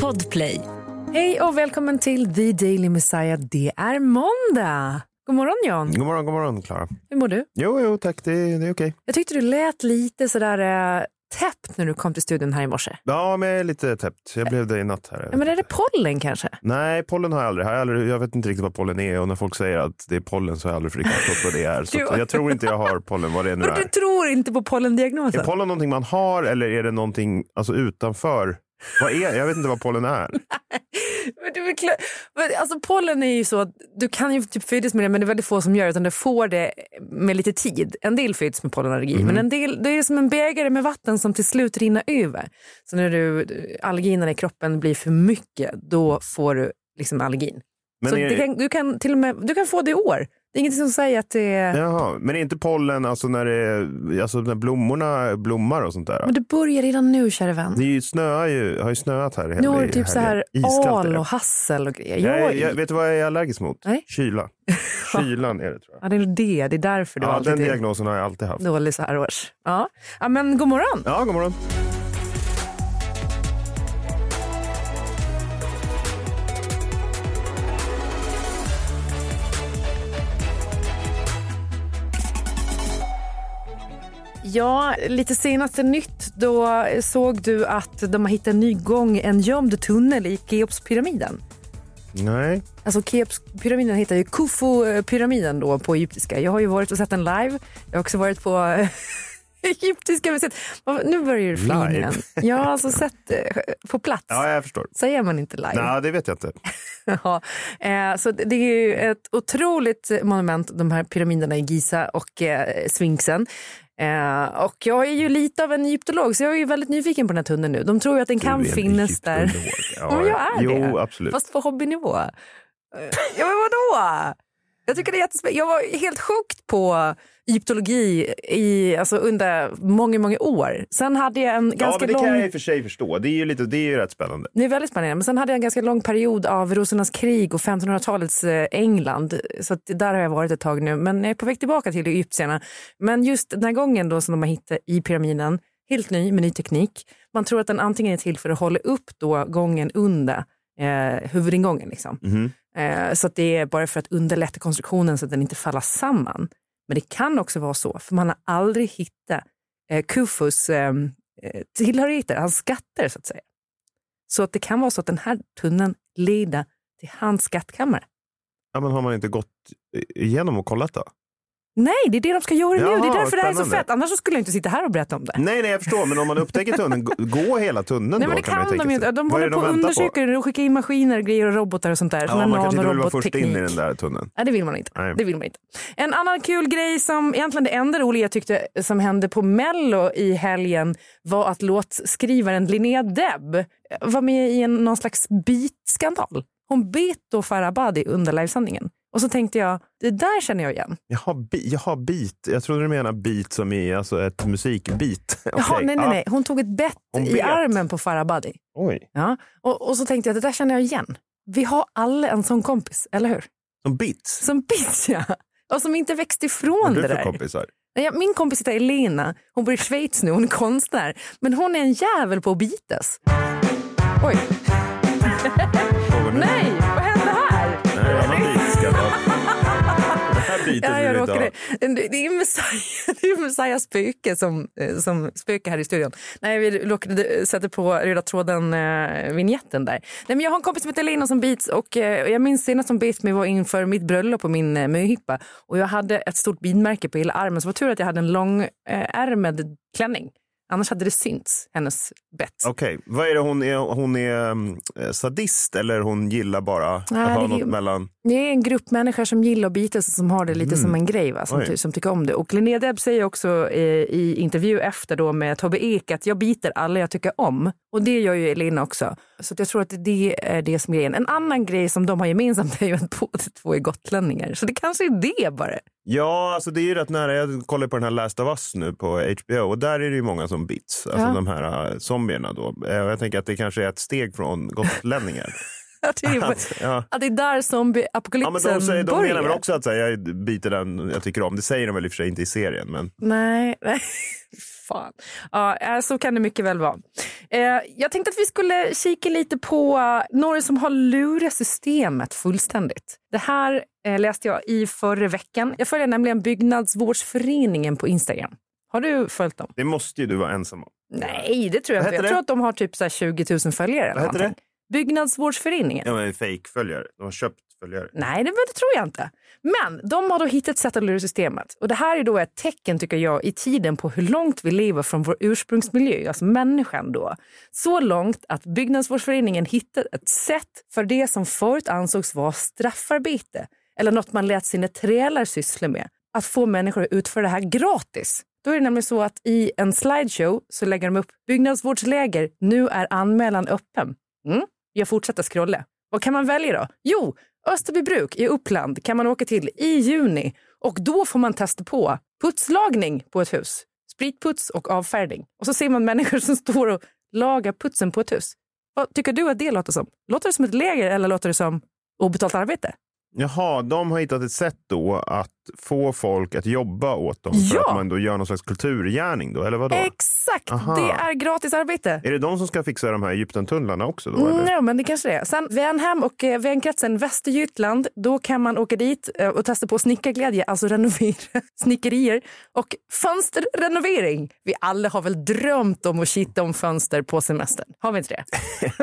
Podplay. Hej och välkommen till The Daily Messiah. Det är måndag. God morgon John. God morgon, god morgon Klara. Hur mår du? Jo, jo tack, det, det är okej. Jag tyckte du lät lite sådär äh, täppt när du kom till studion här i morse. Ja, men jag är lite täppt. Jag blev det i natt här. Ja, men är det pollen kanske? Nej, pollen har jag aldrig. Jag, har aldrig. jag vet inte riktigt vad pollen är och när folk säger att det är pollen så har jag aldrig riktigt förstått vad det är. Så jag tror inte jag har pollen, vad det nu Men du är. tror inte på pollendiagnosen? Är pollen någonting man har eller är det någonting alltså, utanför? Vad är Jag vet inte vad pollen är. Men du är klar... men Alltså pollen är ju så att du kan ju typ födas med det men det är väldigt få som gör det utan du får det med lite tid. En del föds med pollenallergi men en del, det är som en bägare med vatten som till slut rinner över. Så när du, allergierna i kroppen blir för mycket då får du liksom allergin. Men så är- kan, du kan till med du kan få det i år. Det är ingenting som säger att det är... Jaha, men är inte pollen alltså när, det, alltså när blommorna blommar och sånt där? Men det börjar redan nu kära vän. Det är ju snöar ju, har ju snöat här. Nu har du typ så här al och hassel och grejer. Jag, Jag, vet du vad jag är allergisk mot? Nej. Kyla. Kylan är det tror jag. ja, det är det. Det är därför du Ja, alltid den diagnosen har jag alltid haft. dålig så här års. Ja. ja, men god morgon. Ja, god morgon. Ja, lite senaste nytt. Då såg du att de har hittat en ny gång, en gömd tunnel i Keopspyramiden. Nej. Alltså Keopspyramiden heter ju Khufu-pyramiden då på egyptiska. Jag har ju varit och sett den live. Jag har också varit på egyptiska museet. Nu börjar du Live? igen. Jag har alltså sett eh, på plats. Ja, jag förstår. Säger man inte live? Nej, det vet jag inte. Ja, eh, så det det är ju ett otroligt monument, de här pyramiderna i Giza och eh, Sphinxen. Eh, och jag är ju lite av en egyptolog så jag är ju väldigt nyfiken på den här tunneln nu. De tror ju att den kan Du en finnas där. Ja, men jag är jo, det. absolut. Fast på hobbynivå. Eh, Ja men vadå? Jag tycker det är jättespännande. Jag var helt sjukt på egyptologi i, alltså under många, många år. Sen hade jag en ja, ganska men det lång... kan jag i och för sig förstå. Det är ju, lite, det är ju rätt spännande. Det är väldigt spännande. Men sen hade jag en ganska lång period av rosornas krig och 1500-talets eh, England. Så där har jag varit ett tag nu. Men jag är på väg tillbaka till egyptierna. Men just den här gången då som de har hittat i pyramiden, helt ny med ny teknik. Man tror att den antingen är till för att hålla upp då gången under eh, huvudingången. Liksom. Mhm. Eh, så att det är bara för att underlätta konstruktionen så att den inte faller samman. Men det kan också vara så, för man har aldrig hittat eh, Kufus ehm, eh, tillhörigheter, hans skatter så att säga. Så att det kan vara så att den här tunneln leder till hans skattkammare. Ja, men har man inte gått igenom och kollat då? Nej, det är det de ska göra nu. Det är Jaha, därför det här är så spännande. fett. Annars skulle jag inte sitta här och berätta om det. Nej, nej, jag förstår. Men om man upptäcker tunneln, gå- hela tunneln Nej, då men det kan kan de ju inte. De håller på undersöka det. De skickar in maskiner, grejer och robotar och sånt där. Ja, man kanske inte vill vara först in i den där tunneln. Nej, det vill man inte. Nej. Det vill man inte. En annan kul grej som egentligen det enda roliga jag tyckte som hände på Mello i helgen var att låtskrivaren Linnea Deb var med i en, någon slags beatskandal. Hon bet då Farah Abadi under livesändningen. Och så tänkte jag, det där känner jag igen. Jaha, bi- jaha, beat. Jag trodde du menade beat som i alltså ett musikbeat. Jaha, Okej, nej, nej, nej. Hon tog ett bett i armen på Farah Abadi. Oj, Ja. Och, och så tänkte jag, det där känner jag igen. Vi har alla en sån kompis, eller hur? som beats. Som bits, ja. Och som inte växt Vad ifrån det du för där. kompisar? Nej, jag- Min kompis heter Elena. Hon bor i Schweiz nu. Hon är konstnär. Men hon är en jävel på att bitas. Oj. Du? Nej, Beatet Ja, jag råkade. Det det är Messiah, det är Messiah spöke som, eh, som spökar här i studion. Nej, vi råkade sätta på röda tråden eh, där. Nej, men jag har en kompis som heter Elina som beats och eh, jag minns senast som beats mig var inför mitt bröllop på min möhippa och jag hade ett stort bidmärke på hela armen så var tur att jag hade en lång eh, ärmad klänning. Annars hade det synts, hennes bett. Okej, vad är det hon är? Hon är um, sadist eller hon gillar bara att Nej, ha det är- något mellan? Det är en grupp människor som gillar att bitas och som har det lite som en grej, va? Som, ty- som tycker om det. Och Linnea Deb säger också eh, i intervju efter då med Tobbe Ek att jag biter alla jag tycker om. Och det gör ju Elina också. Så att jag tror att det är det som är grejen. En annan grej som de har gemensamt är ju att båda två är gotlänningar. Så det kanske är det bara. Ja, alltså det är ju rätt nära. Jag kollar på den här Last of Us nu på HBO och där är det ju många som bits. Alltså Ja. de här uh, zombierna då. Eh, jag tänker att det kanske är ett steg från gotlänningar. Att det är, Att, ja. att det är där Ja, men zombieapokalypsen de, säger, de börjar. menar väl också att här, jag biter den jag tycker om. Det säger de väl i och för sig inte i serien. Men Nej, nej. Fan. Ja, eh, så kan det mycket väl vara. Eh, jag tänkte att vi skulle kika lite på några som har lurat systemet fullständigt. Det här läste jag i förra veckan. Jag följer nämligen Byggnadsvårdsföreningen på Instagram. Har du följt dem? Det måste ju du vara ensam om. Nej, det tror jag inte. Jag det? tror att de har typ så 20 000 följare. Vad heter det? Byggnadsvårdsföreningen. Ja, men fake-följare. De har köpt följare. Nej, det, det, tror jag inte. Men de har då hittat ett sätt att lura systemet. Och det här är då ett tecken, tycker jag, i tiden på hur långt vi lever från vår ursprungsmiljö, alltså människan då. Så långt att Byggnadsvårdsföreningen hittat ett sätt för det som förut ansågs vara straffarbete eller något man lät sina trälar syssla med, att få människor att utföra det här gratis. Då är det nämligen så att i en slideshow så lägger de upp byggnadsvårdsläger, nu är anmälan öppen. Mm. Jag fortsätter scrolla. Vad kan man välja då? Jo, Österbybruk i Uppland kan man åka till i juni och då får man testa på putslagning på ett hus. Spritputs och avfärdning. Och så ser man människor som står och lagar putsen på ett hus. Vad tycker du att det låter som? Låter det som ett läger eller låter det som obetalt arbete? Jaha, de har hittat ett sätt då att få folk att jobba åt dem för att man då gör någon slags kulturgärning då, eller vadå? Exakt, Aha. det är gratis arbete. Är det de som ska fixa de här Egyptentunnlarna också då? Mm, ja, men det kanske det är. Sen Vänhem och eh, vänkretsen Västergötland, då kan man åka dit eh, och testa på snickarglädje, alltså renovera snickerier och fönsterrenovering. Vi alla har väl drömt om att kitta om fönster på semestern? Har vi inte det?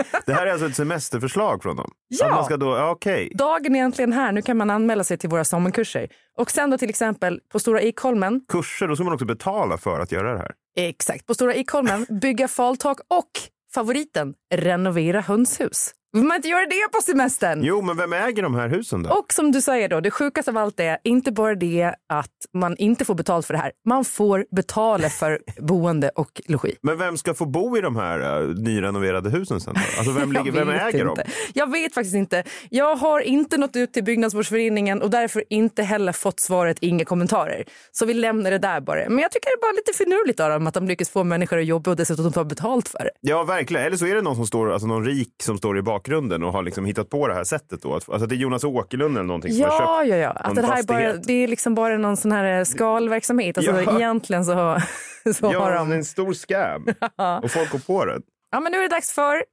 det här är alltså ett semesterförslag från dem? Ja. Att man ska då, ja, okay. Dagen är egentligen här. Nu kan man anmäla sig till våra sommarkurser. Och sen då till exempel på Stora Ikholmen. Kurser, då ska man också betala för att göra det här. Exakt. På Stora Ikholmen, bygga faltak och favoriten, renovera hönshus. Vill man inte göra det på semestern? Jo, men vem äger de här husen då? Och som du säger då, det sjukaste av allt är inte bara det att man inte får betalt för det här. Man får betala för boende och logi. Men vem ska få bo i de här uh, nyrenoverade husen sen då? Alltså vem, ligger, vem äger inte. dem? Jag vet faktiskt inte. Jag har inte nått ut till Byggnadsvårdsföreningen och därför inte heller fått svaret inga kommentarer. Så vi lämnar det där bara. Men jag tycker det är bara lite finurligt av dem att de lyckas få människor att jobba och dessutom ta betalt för det. Ja, verkligen. Eller så är det någon som står, alltså någon rik som står i bakgrunden bakgrunden och har liksom hittat på det här sättet då? Alltså det är Jonas Åkerlund eller någonting som ja, har köpt Ja, ja, att det här är, bara, det är liksom bara någon sån här skalverksamhet. Alltså ja. egentligen så, så ja, har de... en stor scam och folk går på det. Ja, men nu är det dags för...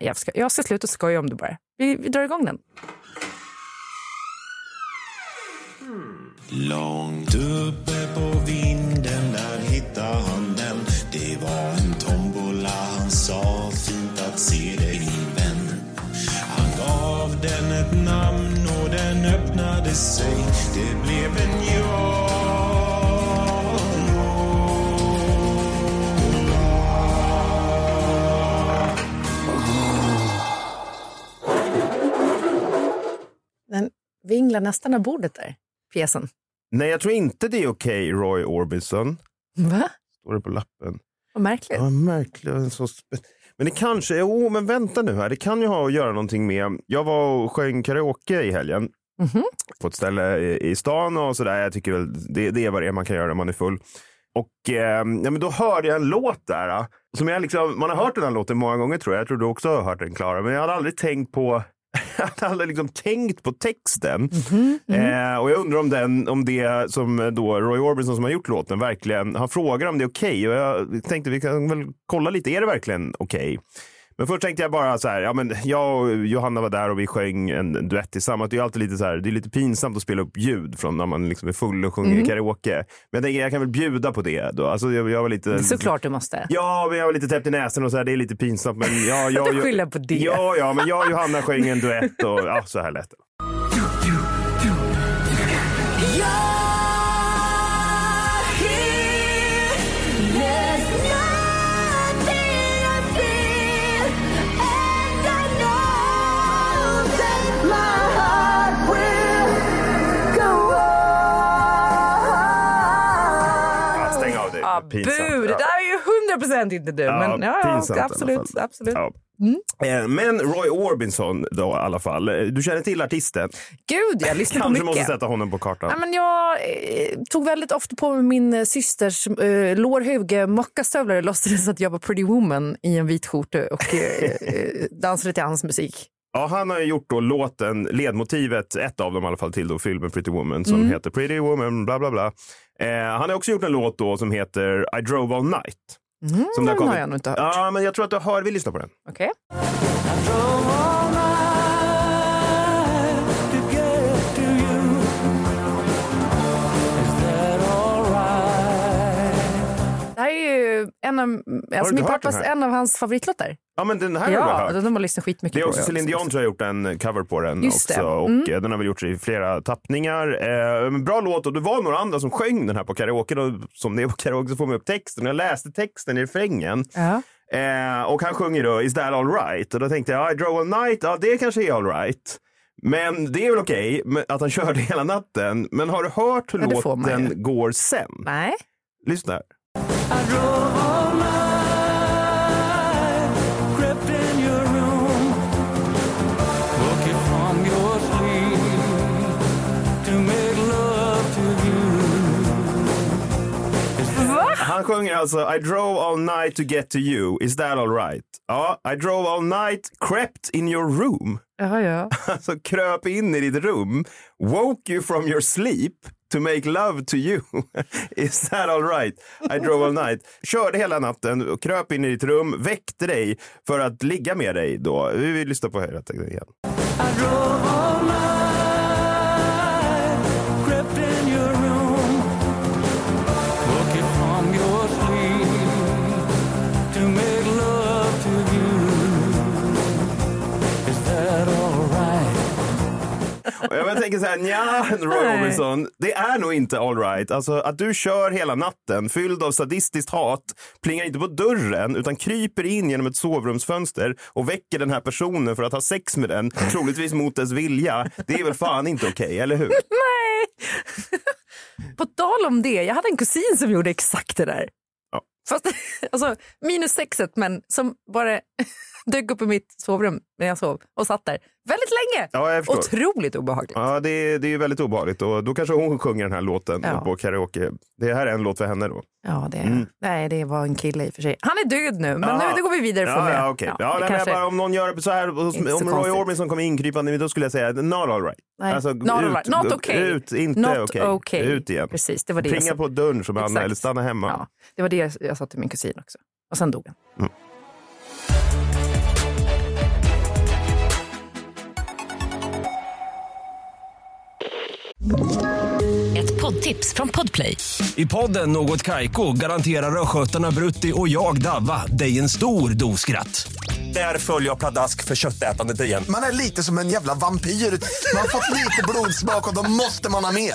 Jag ska, jag ska sluta skoja om det bara. Vi, vi drar igång den. Långt uppe på vinden där hittade han den Det var en namn och den öppnade sig. Det blev en ja. Den vinglar nästan av bordet där, pjäsen. Nej, jag tror inte det är okej, okay, Roy Orbison. Va? Står det på lappen. Vad märkligt. Ja, märkligt. Så men det kanske, jo men vänta nu här, det kan ju ha att göra någonting med, jag var och sjöng karaoke i helgen. Mm -hmm. På ett ställe i, i stan och sådär. Jag tycker väl det, det är vad det är man kan göra när man är full. Och eh, ja, men då hörde jag en låt där. Som jag liksom, man har hört den här låten många gånger tror jag. Jag tror du också har hört den Klara. Men jag hade aldrig tänkt på jag hade liksom tänkt på texten. Mm -hmm, mm -hmm. Eh, och jag undrar om, den, om det som då Roy Orbison som har gjort låten verkligen, han frågar om det är okej. Okay. Och jag tänkte vi kan väl kolla lite, är det verkligen okej? Okay? Men först tänkte jag bara så här, ja men jag och Johanna var där och vi sjöng en duett tillsammans. Det är alltid lite så här, det är lite pinsamt att spela upp ljud från när man liksom är full och sjunger mm. karaoke. Men jag tänker jag kan väl bjuda på det då. Alltså jag, jag var lite... Såklart du måste. Ja, men jag var lite täppt i näsan och så här, det är lite pinsamt. Men ja, jag, du skyller på det. Ja, ja, men jag och Johanna sjöng en duett och ja, så här lät det. Pinsamt. Bu, det där är ju hundra procent inte du. Ja, men ja, pinsamt, absolut. absolut. Ja. Mm. Eh, men Roy Orbison då i alla fall. Du känner till artisten? Gud, jag lyssnar på mycket. Kanske måste sätta honom på kartan. Ja, men jag eh, tog väldigt ofta på mig min eh, systers eh, lårhuvge mockastövlar och låtsades att jag var Pretty Woman i en vit skjorta och eh, eh dansade till hans musik. Ja, han har gjort då låten, ledmotivet, ett av dem i alla fall till då filmen Pretty Woman som mm. heter Pretty Woman bla bla bla. Eh, han har också gjort en låt då som heter I drove all night. Mm, Som den har jag nog inte hört. Ja, men jag tror att du hör. Vi lyssnar på den. Okej. Det en av, alltså min pappas, en av hans favoritlåtar. Ja, men den här har du Ja, hört. de har lyssnat skitmycket Det är på. också Celine Dion tror jag har gjort en cover på den Just också. det. Och Mm. eh, den har väl gjorts i flera tappningar. Eh, bra låt och det var några andra som sjöng den här på karaoke. Och som det är på karaoke så får man upp texten. Jag läste texten i refrängen. Ja. Eh, och han sjunger då Is that alright? Och då tänkte jag I drove all night. Ja, det kanske är alright. Men det är väl okej men- att han körde hela natten. Men har du hört hur Ja, låten går sen? Nej. Lyssna här. Han sjunger alltså I drove all night to get to you, is that alright? Ja, I drove all night, crept in your room. Ja, ja. Alltså kröp in i ditt rum, woke you from your sleep to make love to you. Is that alright? I drove all night. Körde hela natten, och kröp in i ditt rum, väckte dig för att ligga med dig då. Vi vill lyssna på hela igen. Och jag tänker så här, nja, Roy. Orbison, det är nog inte all right. Alltså att du kör hela natten fylld av sadistiskt hat, plingar inte på dörren utan kryper in genom ett sovrumsfönster och väcker den här personen för att ha sex med den, troligtvis mot dess vilja. Det är väl fan inte okej, eller hur? Nej. På tal om det, jag hade en kusin som gjorde exakt det där. Ja. Fast, alltså, minus sexet, men som bara dök upp i mitt sovrum när jag sov och satt där väldigt länge. Ja, jag förstår. Otroligt obehagligt. Ja, det är, det är väldigt obehagligt och då kanske hon sjunger den här låten Ja. på karaoke. Det här är en låt för henne då. Ja, det, nej, det var en kille i och för sig. Han är död nu, men Ja. nu går vi vidare från Ja, det. ja, okej. Ja, Ja, det kanske- bara, om någon gör så här, om Roy. Orbison kommer inkrypande, då skulle jag säga not all right. Nej, Alltså, not all right. Not okay. Ut, inte okej. okay. Ut igen. Precis, det var det sa. på dörren som Anna eller stanna hemma. Ja, det var det jag sa till min kusin också. Och sen dog han. Ett poddtips från Podplay. I podden Något Kaiko garanterar östgötarna Brutti och jag, Davva, dig en stor dos skratt. Där följer jag pladask för köttätandet igen. Man är lite som en jävla vampyr. Man har fått lite blodsmak och då måste man ha mer.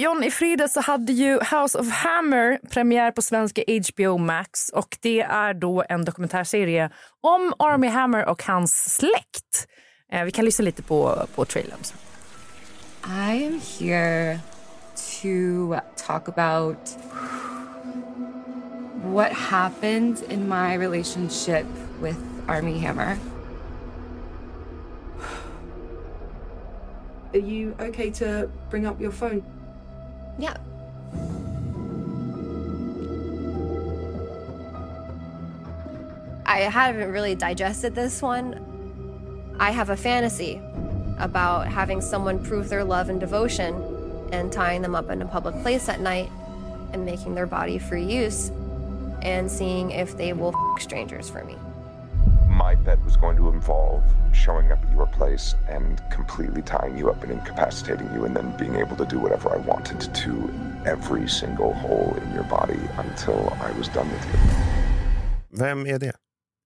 John, i fredags så hade ju House of Hammer premiär på svenska HBO Max och det är då en dokumentärserie om Army Hammer och hans släkt. Eh, vi kan lyssna lite på, på trailern. I am here to talk about what happened in my relationship with Army Hammer. Are you okay to bring up your phone? Yeah. I haven't really digested this one. I have a fantasy about having someone prove their love and devotion and tying them up in a public place at night and making their body for use and seeing if they will f- strangers for me. My bet was going to involve showing up at your place and completely tying you up and incapacitating you, and then being able to do whatever I wanted to every single hole in your body until I was done with you. Vem är det?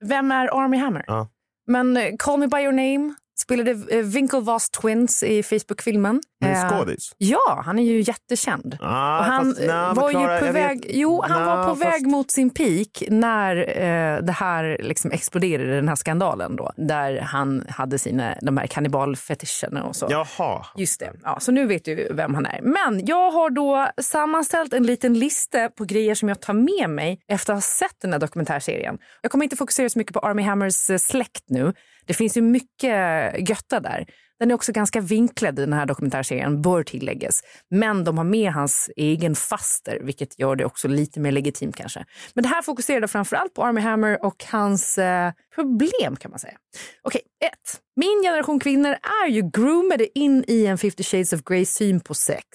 Vem är Army Hammer? Ja. Men eh, Call Me By Your Name spelade eh, Winklevoss Twins i Facebook-filmen. En Eh, skådis? Ja, han är ju jättekänd. Ah, och han fast- men var ju på väg, vet- jo, han nej, var på fast- väg mot sin peak när eh, det här liksom exploderade, den här skandalen då, där han hade sina, de här kannibalfetischerna och så. Jaha. Just det. Ja, så nu vet du vem han är. Men jag har då sammanställt en liten lista på grejer som jag tar med mig efter att ha sett den här dokumentärserien. Jag kommer inte fokusera så mycket på Army Hammers eh, släkt nu. Det finns ju mycket götta där. Den är också ganska vinklad den här dokumentärserien, bör tilläggas. Men de har med hans egen faster, vilket gör det också lite mer legitimt kanske. Men det här fokuserade framförallt på Army Hammer och hans eh, problem kan man säga. Okej, ett. Min generation kvinnor är ju groomade in i en 50 shades of Grey syn på sex.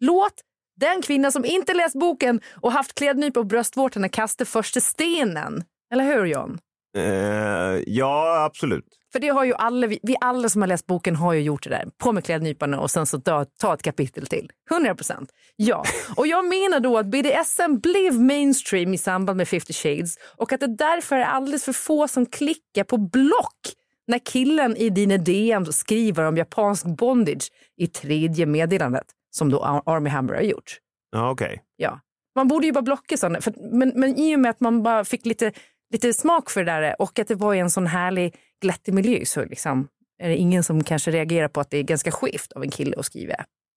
Låt den kvinna som inte läst boken och haft klädnypa och bröstvårtorna kasta första stenen. Eller hur John? Uh, ja, absolut. För det har ju alla, vi, vi alla som har läst boken har ju gjort det där. På med klädnypan och sen så ta, ta ett kapitel till. 100 procent. Ja, och jag menar då att BDSM blev mainstream i samband med 50 shades och att det därför är alldeles för få som klickar på block när killen i dina DM skriver om japansk bondage i tredje meddelandet som då Ar- Army Hammer har gjort. Ja, okej. Ja. Man borde ju bara blocka sådana, för, men, men i och med att man bara fick lite, lite smak för det där och att det var i en sån härlig glättig miljö så liksom, är det ingen som kanske reagerar på att det är ganska skevt av en kille att skriva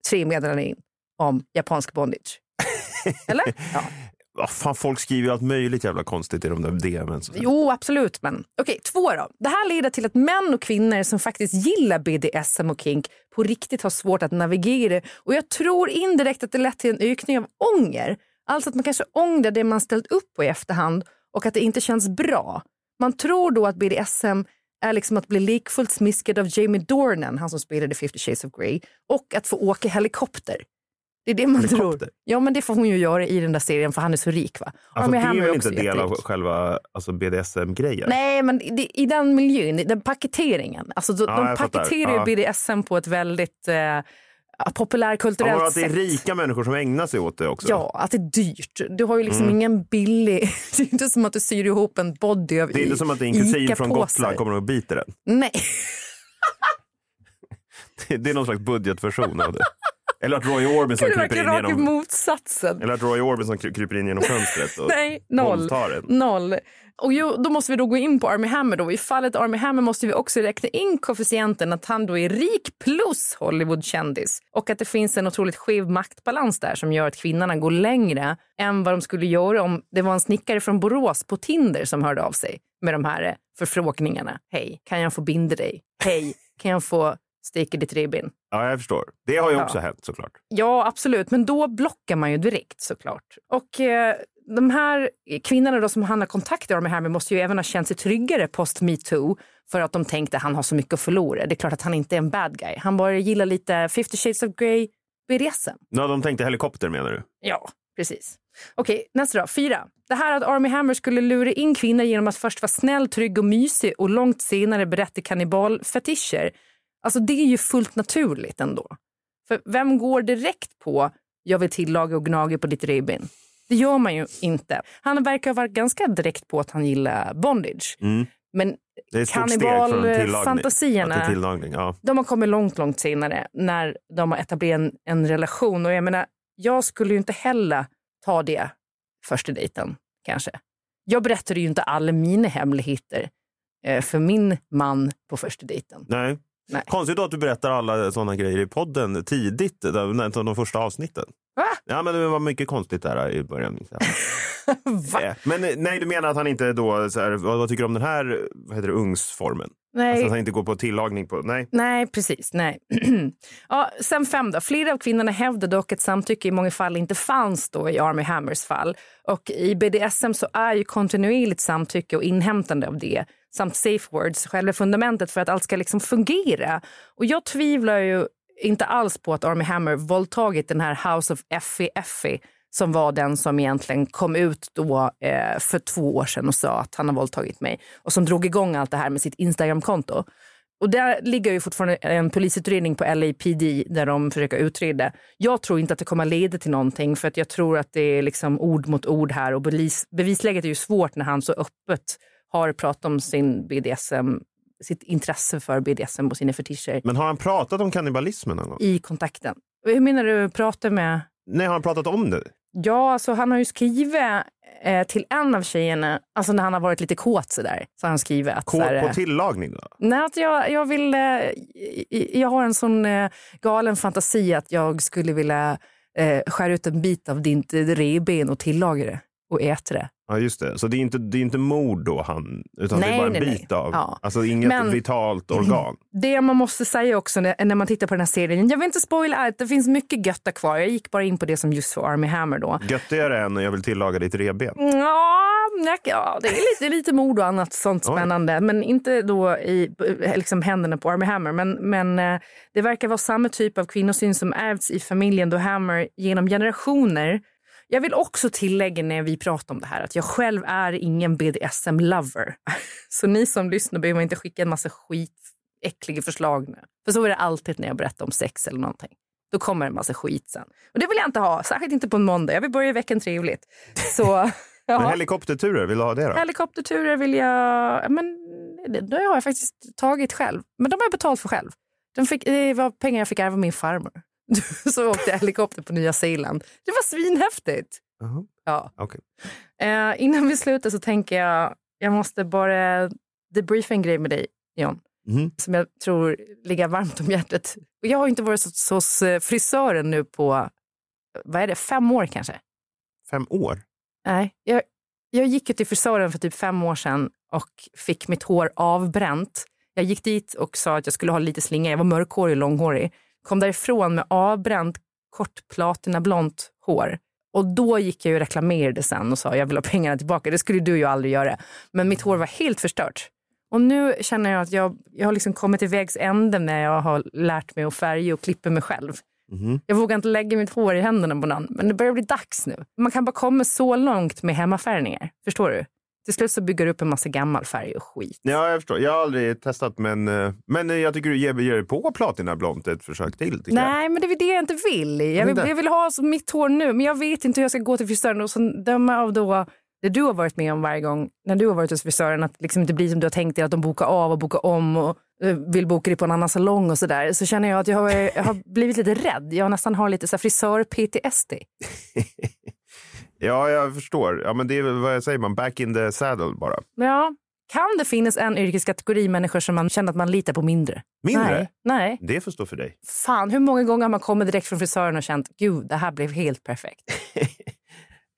tre meddelanden in om japansk bondage. Eller? Ja. Fan, folk skriver ju allt möjligt jävla konstigt i de där DMen. Jo, absolut. Men okej, två då. Det här leder till att män och kvinnor som faktiskt gillar BDSM och kink på riktigt har svårt att navigera. Och jag tror indirekt att det lett till en ökning av ånger. Alltså att man kanske ångrar det man ställt upp på i efterhand och att det inte känns bra. Man tror då att BDSM är liksom att bli likfullt smiskad av Jamie Dornan, han som spelade 50 shades of Grey, och att få åka helikopter. Det är det man Helikopter? tror. Ja, men det får hon ju göra i den där serien för han är så rik. va? Alltså, det är väl inte del av själva alltså BDSM-grejen? Nej, men det, i den miljön, den paketeringen. Alltså, de, Ja, de paketerar Ja. BDSM på ett väldigt eh, populärkulturellt men att det är rika människor som ägnar sig åt det också. Ja, att det är dyrt. Du har ju liksom Mm. ingen billig... Det är inte som att du syr ihop en body av Det är inte som att din kusin från. Gotland kommer och biter den. Nej. Det är någon slags budgetversion av det. Eller att Roy Orbison kryper in genom... motsatsen. Eller att Roy Orbison kry- kryper in genom fönstret och Nej, noll. Noll. Och jo, då måste vi då gå in på Army Hammer. Då. I fallet Army Hammer måste vi också räkna in koefficienten att han då är rik plus Hollywoodkändis. Och att det finns en otroligt skev maktbalans där som gör att kvinnorna går längre än vad de skulle göra om det var en snickare från Borås på Tinder som hörde av sig med de här förfrågningarna. Hej, kan jag få binda dig? Hej, kan jag få steka ditt revben? Ja, jag förstår. Det har ju Ja. också hänt såklart. Ja, absolut. Men då blockar man ju direkt såklart. Och eh, de här kvinnorna då som han har kontakter med här med måste ju även ha känt sig tryggare post metoo för att de tänkte han har så mycket att förlora. Det är klart att han inte är en bad guy. Han bara gillar lite 50 shades of Grey BDSM. Ja, de tänkte helikopter menar du? Ja, precis. Okej, nästa då. Fyra. Det här att Army Hammer skulle lura in kvinnor genom att först vara snäll, trygg och mysig och långt senare berätta kannibalfetischer. Alltså det är ju fullt naturligt ändå. För vem går direkt på jag vill tillaga och gnaga på ditt revben? Det gör man ju inte. Han verkar ha varit ganska direkt på att han gillar bondage. Mm. Men kannibalfantasierna, Ja, tillagning. Ja. de har kommit långt, långt senare när de har etablerat en, en relation. Och jag menar, jag skulle ju inte heller ta det första dejten, kanske. Jag berättade ju inte alla mina hemligheter eh, för min man på första dejten. Nej. Nej. Konstigt då att du berättar alla sådana grejer i podden tidigt, där- de första avsnitten. Va? Ja, men det var mycket konstigt där i början. Va? Eh, Men eh, nej, du menar att han inte då, så här, vad, vad tycker du om den här vad heter det, ungsformen? Nej. Alltså att han inte går på tillagning på, nej. Nej, precis. Nej. ja, sen fem då. Flera av kvinnorna hävdade dock att samtycke i många fall inte fanns då i Army Hammers fall. Och i BDSM så är ju kontinuerligt samtycke och inhämtande av det samt safe words själva fundamentet för att allt ska liksom fungera. Och jag tvivlar ju inte alls på att Army Hammer våldtagit den här House of Effie Effie som var den som egentligen kom ut då eh, för två år sedan och sa att han har våldtagit mig och som drog igång allt det här med sitt Instagramkonto. Och där ligger ju fortfarande en polisutredning på LAPD där de försöker utreda. Jag tror inte att det kommer leda till någonting för att jag tror att det är liksom ord mot ord här och bevis, bevisläget är ju svårt när han så öppet har pratat om sin BDSM, sitt intresse för BDSM och sina fetischer Men har han pratat om kannibalismen någon gång? i kontakten. Hur menar du prata med? Nej, har han pratat om det? Ja, alltså han har ju skrivit eh, till en av tjejerna, alltså när han har varit lite kåt sådär, så han skrivit att... Kåt här, på tillagning då? Nej, att jag, jag vill... Eh, jag har en sån eh, galen fantasi att jag skulle vilja eh, skära ut en bit av ditt revben och tillaga det och äta det. Ja, just det. Så det är inte, det är inte mord då, han, utan det är Nej, bara en nej, nej. bit av, Ja. alltså inget Men- vitalt organ. Det man måste säga också när, när man tittar på den här serien, jag vill inte spoila allt, det finns mycket götta kvar. Jag gick bara in på det som just för Army Hammer då. Göttigare än jag vill tillaga ditt revben. Ja, nej, ja det är lite, lite mord och annat sånt Oj. spännande. Men inte då i liksom, händerna på Army Hammer. Men, men eh, det verkar vara samma typ av kvinnosyn som ärvts i familjen då Hammer genom generationer. Jag vill också tillägga när vi pratar om det här att jag själv är ingen BDSM-lover. Så ni som lyssnar behöver inte skicka en massa skit, äckliga förslag nu. För så är det alltid när jag berättar om sex eller någonting. Då kommer en massa skit sen. Och det vill jag inte ha, särskilt inte på en måndag. Jag vill börja veckan trevligt. Så, ja. Men helikopterturer, vill du ha det då? Helikopterturer vill jag... Men det, har jag faktiskt tagit själv. Men de har jag betalt för själv. De fick, det var pengar jag fick ärva av min farmor. Så åkte jag helikopter på Nya Zeeland. Det var svinhäftigt. Jaha, Ja. okej. Eh, innan vi slutar så tänker jag, jag måste bara debriefa en grej med dig, John. Mhm. Som jag tror ligger varmt om hjärtat. Och Jag har inte varit hos, hos eh, frisören nu på, vad är det, fem år kanske? Fem år? Nej, jag, jag gick ju till frisören för typ fem år sedan och fick mitt hår avbränt. Jag gick dit och sa att jag skulle ha lite slinga. Jag var mörkhårig och långhårig. Kom därifrån med avbränt kort platinablont hår. Och då gick jag och reklamerade sen och sa jag vill ha pengarna tillbaka. Det skulle du ju aldrig göra. Men mitt hår var helt förstört. Och nu känner jag att jag, jag har liksom kommit till vägs ände när jag har lärt mig att färga och klippa mig själv. Jag vågar inte lägga mitt hår i händerna på någon, men det börjar bli dags nu. Man kan bara komma så långt med hemmafärgningar. Förstår du? Till slut så bygger du upp en massa gammal färg och skit. Ja, jag förstår. Jag har aldrig testat, men, eh, men eh, jag tycker du ger, ger dig på platinablont ett försök till. tycker jag. Nej, men det är det jag inte vill. Jag vill, jag vill ha så mitt hår nu, men jag vet inte hur jag ska gå till frisören. Och så döma av då det du har varit med om varje gång när du har varit hos frisören, att liksom inte blir som du har tänkt dig, att de bokar av och bokar om och eh, vill boka dig på en annan salong och sådär. Så känner jag att jag har, jag har blivit lite rädd. Jag nästan har lite så frisör-PTSD. Ja, jag förstår. Ja, men det är vad säger man, back in the saddle bara. Ja, kan det finnas en yrkeskategori människor som man känner att man litar på mindre? Mindre? Nej. Nej. Det får stå för dig. Fan, hur många gånger har man kommit direkt från frisören och känt gud, det här blev helt perfekt.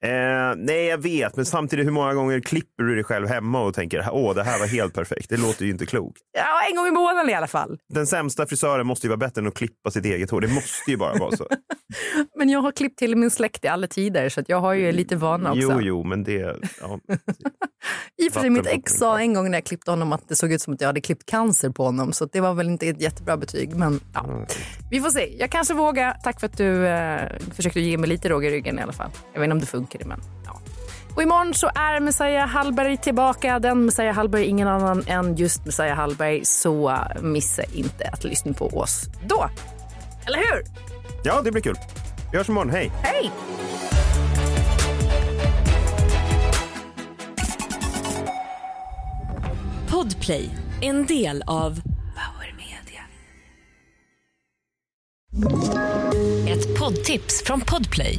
Eh, nej, jag vet, men samtidigt hur många gånger klipper du dig själv hemma och tänker åh, det här var helt perfekt. Det låter ju inte klokt. Ja, en gång i månaden i alla fall. Den sämsta frisören måste ju vara bättre än att klippa sitt eget hår. Det måste ju bara vara så. Men jag har klippt till min släkt i alla tider så jag har ju lite vana också. Jo, jo, men det... Ja. I och för sig, mitt ex sa en gång när jag klippte honom att det såg ut som att jag hade klippt cancer på honom. Så det var väl inte ett jättebra betyg. Men ja, vi får se. Jag kanske vågar. Tack för att du eh, försökte ge mig lite råg i ryggen i alla fall. Jag vet inte om det funkar, men ja. Och imorgon så är Messiah Hallberg tillbaka. Den Messiah Hallberg, ingen annan än just Messiah Hallberg. Så missa inte att lyssna på oss då. Eller hur? ja, det blir kul. Vi hörs imorgon. Hej! Hej! Podplay, en del av Power Media. Ett poddtips från Podplay.